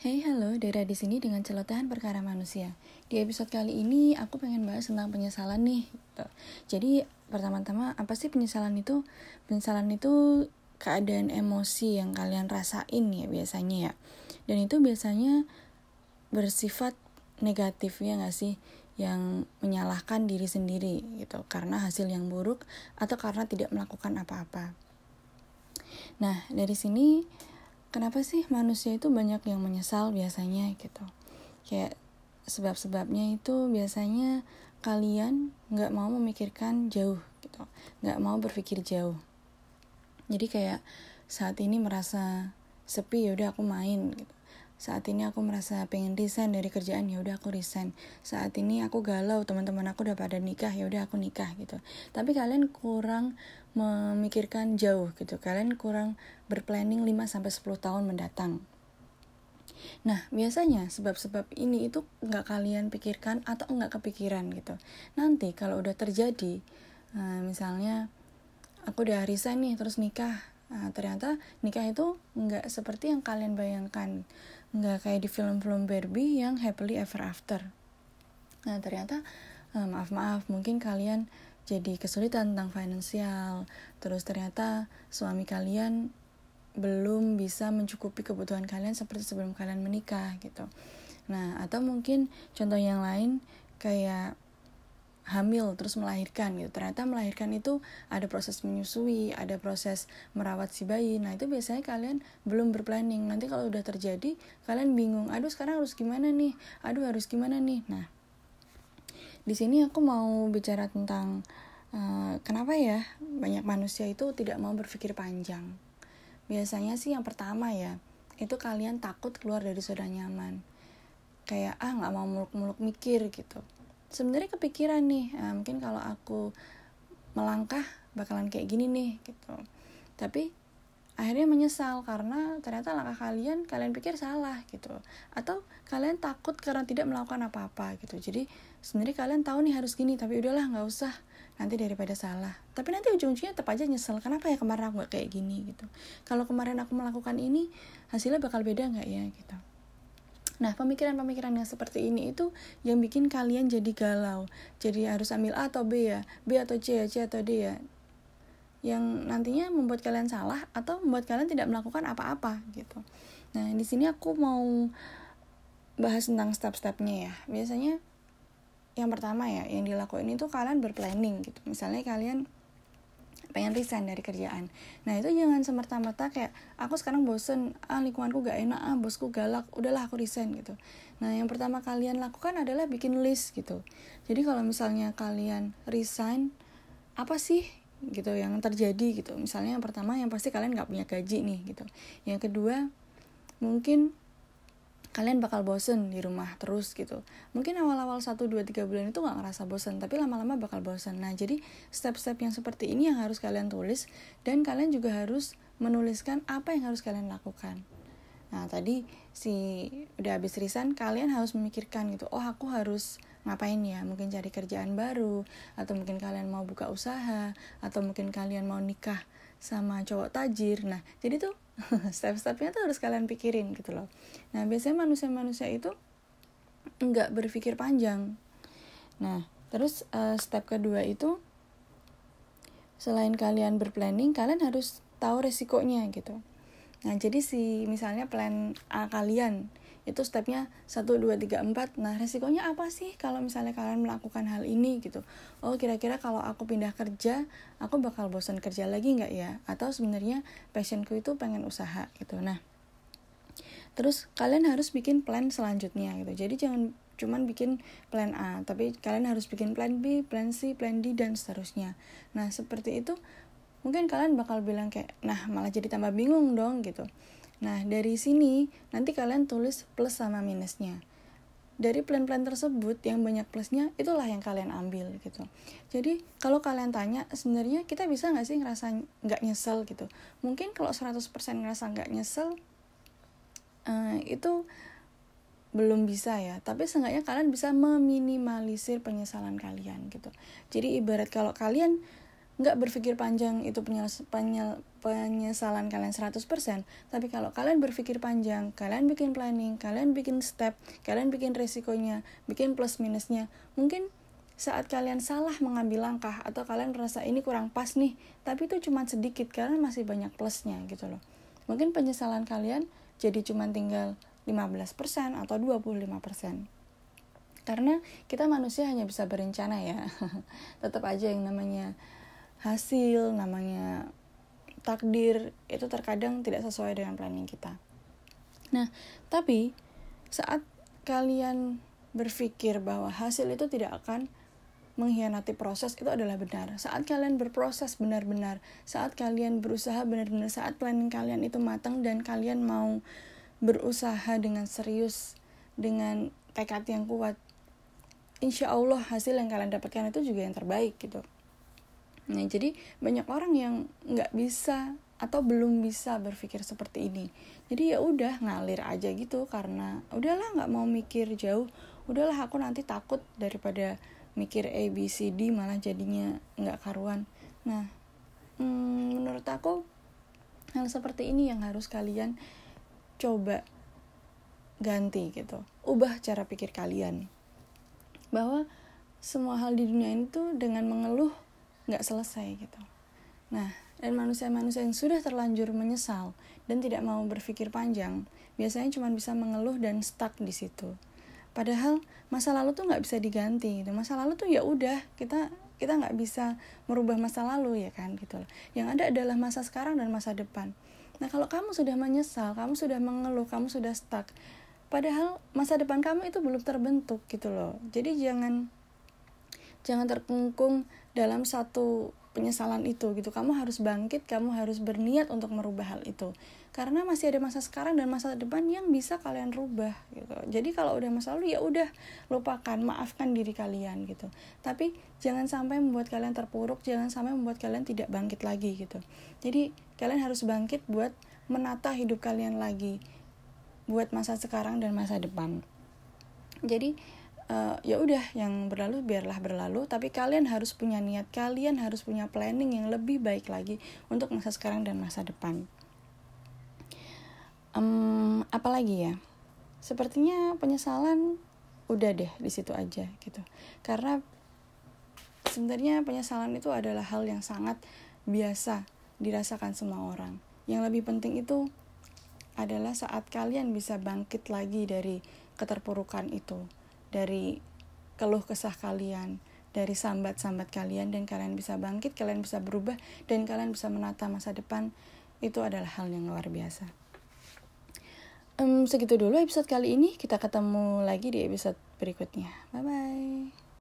Hey, halo, Dera di sini dengan celotehan perkara manusia. Di episode kali ini aku pengen bahas tentang penyesalan nih. Gitu. Jadi pertama-tama apa sih penyesalan itu? Penyesalan itu keadaan emosi yang kalian rasain ya biasanya ya. Dan itu biasanya bersifat negatif ya nggak sih? Yang menyalahkan diri sendiri gitu karena hasil yang buruk atau karena tidak melakukan apa-apa. Nah dari sini kenapa sih manusia itu banyak yang menyesal biasanya gitu? Kayak sebab-sebabnya itu biasanya kalian nggak mau memikirkan jauh gitu. Nggak mau berpikir jauh. Jadi kayak saat ini merasa sepi ya udah aku main gitu saat ini aku merasa pengen resign dari kerjaan ya udah aku resign saat ini aku galau teman-teman aku udah pada nikah ya udah aku nikah gitu tapi kalian kurang memikirkan jauh gitu kalian kurang berplanning 5 sampai 10 tahun mendatang Nah, biasanya sebab-sebab ini itu nggak kalian pikirkan atau nggak kepikiran gitu. Nanti kalau udah terjadi, uh, misalnya aku udah resign nih terus nikah, Nah, ternyata nikah itu nggak seperti yang kalian bayangkan. Nggak kayak di film-film Barbie yang happily ever after. Nah, ternyata eh, maaf-maaf mungkin kalian jadi kesulitan tentang finansial. Terus ternyata suami kalian belum bisa mencukupi kebutuhan kalian seperti sebelum kalian menikah gitu. Nah, atau mungkin contoh yang lain kayak hamil terus melahirkan gitu. Ternyata melahirkan itu ada proses menyusui ada proses merawat si bayi. Nah itu biasanya kalian belum berplanning. Nanti kalau udah terjadi kalian bingung aduh sekarang harus gimana nih? Aduh harus gimana nih? Nah di sini aku mau bicara tentang uh, kenapa ya banyak manusia itu tidak mau berpikir panjang. Biasanya sih yang pertama ya itu kalian takut keluar dari zona nyaman. Kayak ah nggak mau muluk-muluk mikir gitu sebenarnya kepikiran nih nah, mungkin kalau aku melangkah bakalan kayak gini nih gitu. Tapi akhirnya menyesal karena ternyata langkah kalian kalian pikir salah gitu. Atau kalian takut karena tidak melakukan apa-apa gitu. Jadi sebenarnya kalian tahu nih harus gini tapi udahlah nggak usah. Nanti daripada salah. Tapi nanti ujung-ujungnya tetap aja nyesel kenapa ya kemarin aku gak kayak gini? gitu. Kalau kemarin aku melakukan ini hasilnya bakal beda nggak ya gitu Nah, pemikiran-pemikiran yang seperti ini itu yang bikin kalian jadi galau. Jadi harus ambil A atau B ya, B atau C ya, C atau D ya. Yang nantinya membuat kalian salah atau membuat kalian tidak melakukan apa-apa gitu. Nah, di sini aku mau bahas tentang step-stepnya ya. Biasanya yang pertama ya, yang dilakuin itu kalian berplanning gitu. Misalnya kalian pengen resign dari kerjaan. Nah itu jangan semerta-merta kayak aku sekarang bosen ah lingkunganku gak enak ah bosku galak udahlah aku resign gitu. Nah yang pertama kalian lakukan adalah bikin list gitu. Jadi kalau misalnya kalian resign apa sih gitu yang terjadi gitu? Misalnya yang pertama yang pasti kalian nggak punya gaji nih gitu. Yang kedua mungkin kalian bakal bosen di rumah terus gitu. Mungkin awal-awal 1, 2, 3 bulan itu gak ngerasa bosen tapi lama-lama bakal bosen. Nah jadi step-step yang seperti ini yang harus kalian tulis dan kalian juga harus menuliskan apa yang harus kalian lakukan. Nah tadi si udah habis resign kalian harus memikirkan gitu oh aku harus ngapain ya? Mungkin cari kerjaan baru atau mungkin kalian mau buka usaha atau mungkin kalian mau nikah sama cowok tajir. Nah jadi tuh step-stepnya tuh harus kalian pikirin gitu loh. Nah biasanya manusia-manusia itu nggak berpikir panjang. Nah terus uh, step kedua itu selain kalian berplanning kalian harus tahu resikonya gitu. Nah jadi si misalnya plan A kalian itu stepnya 1, 2, 3, 4 nah resikonya apa sih kalau misalnya kalian melakukan hal ini gitu? Oh kira-kira kalau aku pindah kerja aku bakal bosan kerja lagi nggak ya? Atau sebenarnya passionku itu pengen usaha gitu. Nah terus kalian harus bikin plan selanjutnya gitu. Jadi jangan cuman bikin plan A tapi kalian harus bikin plan B, plan C, plan D dan seterusnya. Nah seperti itu mungkin kalian bakal bilang kayak nah malah jadi tambah bingung dong gitu Nah, dari sini nanti kalian tulis plus sama minusnya. Dari plan-plan tersebut yang banyak plusnya itulah yang kalian ambil gitu. Jadi kalau kalian tanya sebenarnya kita bisa nggak sih ngerasa nggak nyesel gitu? Mungkin kalau 100% ngerasa nggak nyesel uh, itu belum bisa ya tapi seenggaknya kalian bisa meminimalisir penyesalan kalian gitu jadi ibarat kalau kalian nggak berpikir panjang itu penyesalan kalian 100% tapi kalau kalian berpikir panjang kalian bikin planning kalian bikin step kalian bikin resikonya bikin plus minusnya mungkin saat kalian salah mengambil langkah atau kalian merasa ini kurang pas nih tapi itu cuma sedikit karena masih banyak plusnya gitu loh. Mungkin penyesalan kalian jadi cuma tinggal 15% atau 25% karena kita manusia hanya bisa berencana ya. Tetap aja yang namanya hasil namanya takdir itu terkadang tidak sesuai dengan planning kita. Nah, tapi saat kalian berpikir bahwa hasil itu tidak akan mengkhianati proses itu adalah benar. Saat kalian berproses benar-benar, saat kalian berusaha benar-benar, saat planning kalian itu matang dan kalian mau berusaha dengan serius, dengan tekad yang kuat, insya Allah hasil yang kalian dapatkan itu juga yang terbaik gitu. Nah, jadi banyak orang yang nggak bisa atau belum bisa berpikir seperti ini. Jadi ya udah ngalir aja gitu karena udahlah nggak mau mikir jauh. Udahlah aku nanti takut daripada mikir A B C D malah jadinya nggak karuan. Nah, hmm, menurut aku hal seperti ini yang harus kalian coba ganti gitu. Ubah cara pikir kalian. Bahwa semua hal di dunia ini tuh dengan mengeluh nggak selesai gitu. Nah dan manusia-manusia yang sudah terlanjur menyesal dan tidak mau berpikir panjang biasanya cuma bisa mengeluh dan stuck di situ. Padahal masa lalu tuh nggak bisa diganti gitu. Masa lalu tuh ya udah kita kita nggak bisa merubah masa lalu ya kan gitu loh. Yang ada adalah masa sekarang dan masa depan. Nah kalau kamu sudah menyesal kamu sudah mengeluh kamu sudah stuck padahal masa depan kamu itu belum terbentuk gitu loh. Jadi jangan jangan terkungkung dalam satu penyesalan itu gitu. Kamu harus bangkit kamu harus berniat untuk merubah hal itu. Karena masih ada masa sekarang dan masa depan yang bisa kalian rubah gitu. Jadi kalau udah masa lalu ya udah lupakan maafkan diri kalian gitu. Tapi jangan sampai membuat kalian terpuruk jangan sampai membuat kalian tidak bangkit lagi gitu. Jadi kalian harus bangkit buat menata hidup kalian lagi buat masa sekarang dan masa depan. Jadi uh, ya udah yang berlalu biarlah berlalu tapi kalian harus punya niat kalian harus punya planning yang lebih baik lagi untuk masa sekarang dan masa depan. Um, apalagi ya? Sepertinya penyesalan udah deh di situ aja gitu. Karena sebenarnya penyesalan itu adalah hal yang sangat biasa dirasakan semua orang. Yang lebih penting itu adalah saat kalian bisa bangkit lagi dari keterpurukan itu dari keluh kesah kalian, dari sambat-sambat kalian dan kalian bisa bangkit, kalian bisa berubah dan kalian bisa menata masa depan itu adalah hal yang luar biasa. Um, segitu dulu episode kali ini. Kita ketemu lagi di episode berikutnya. Bye bye.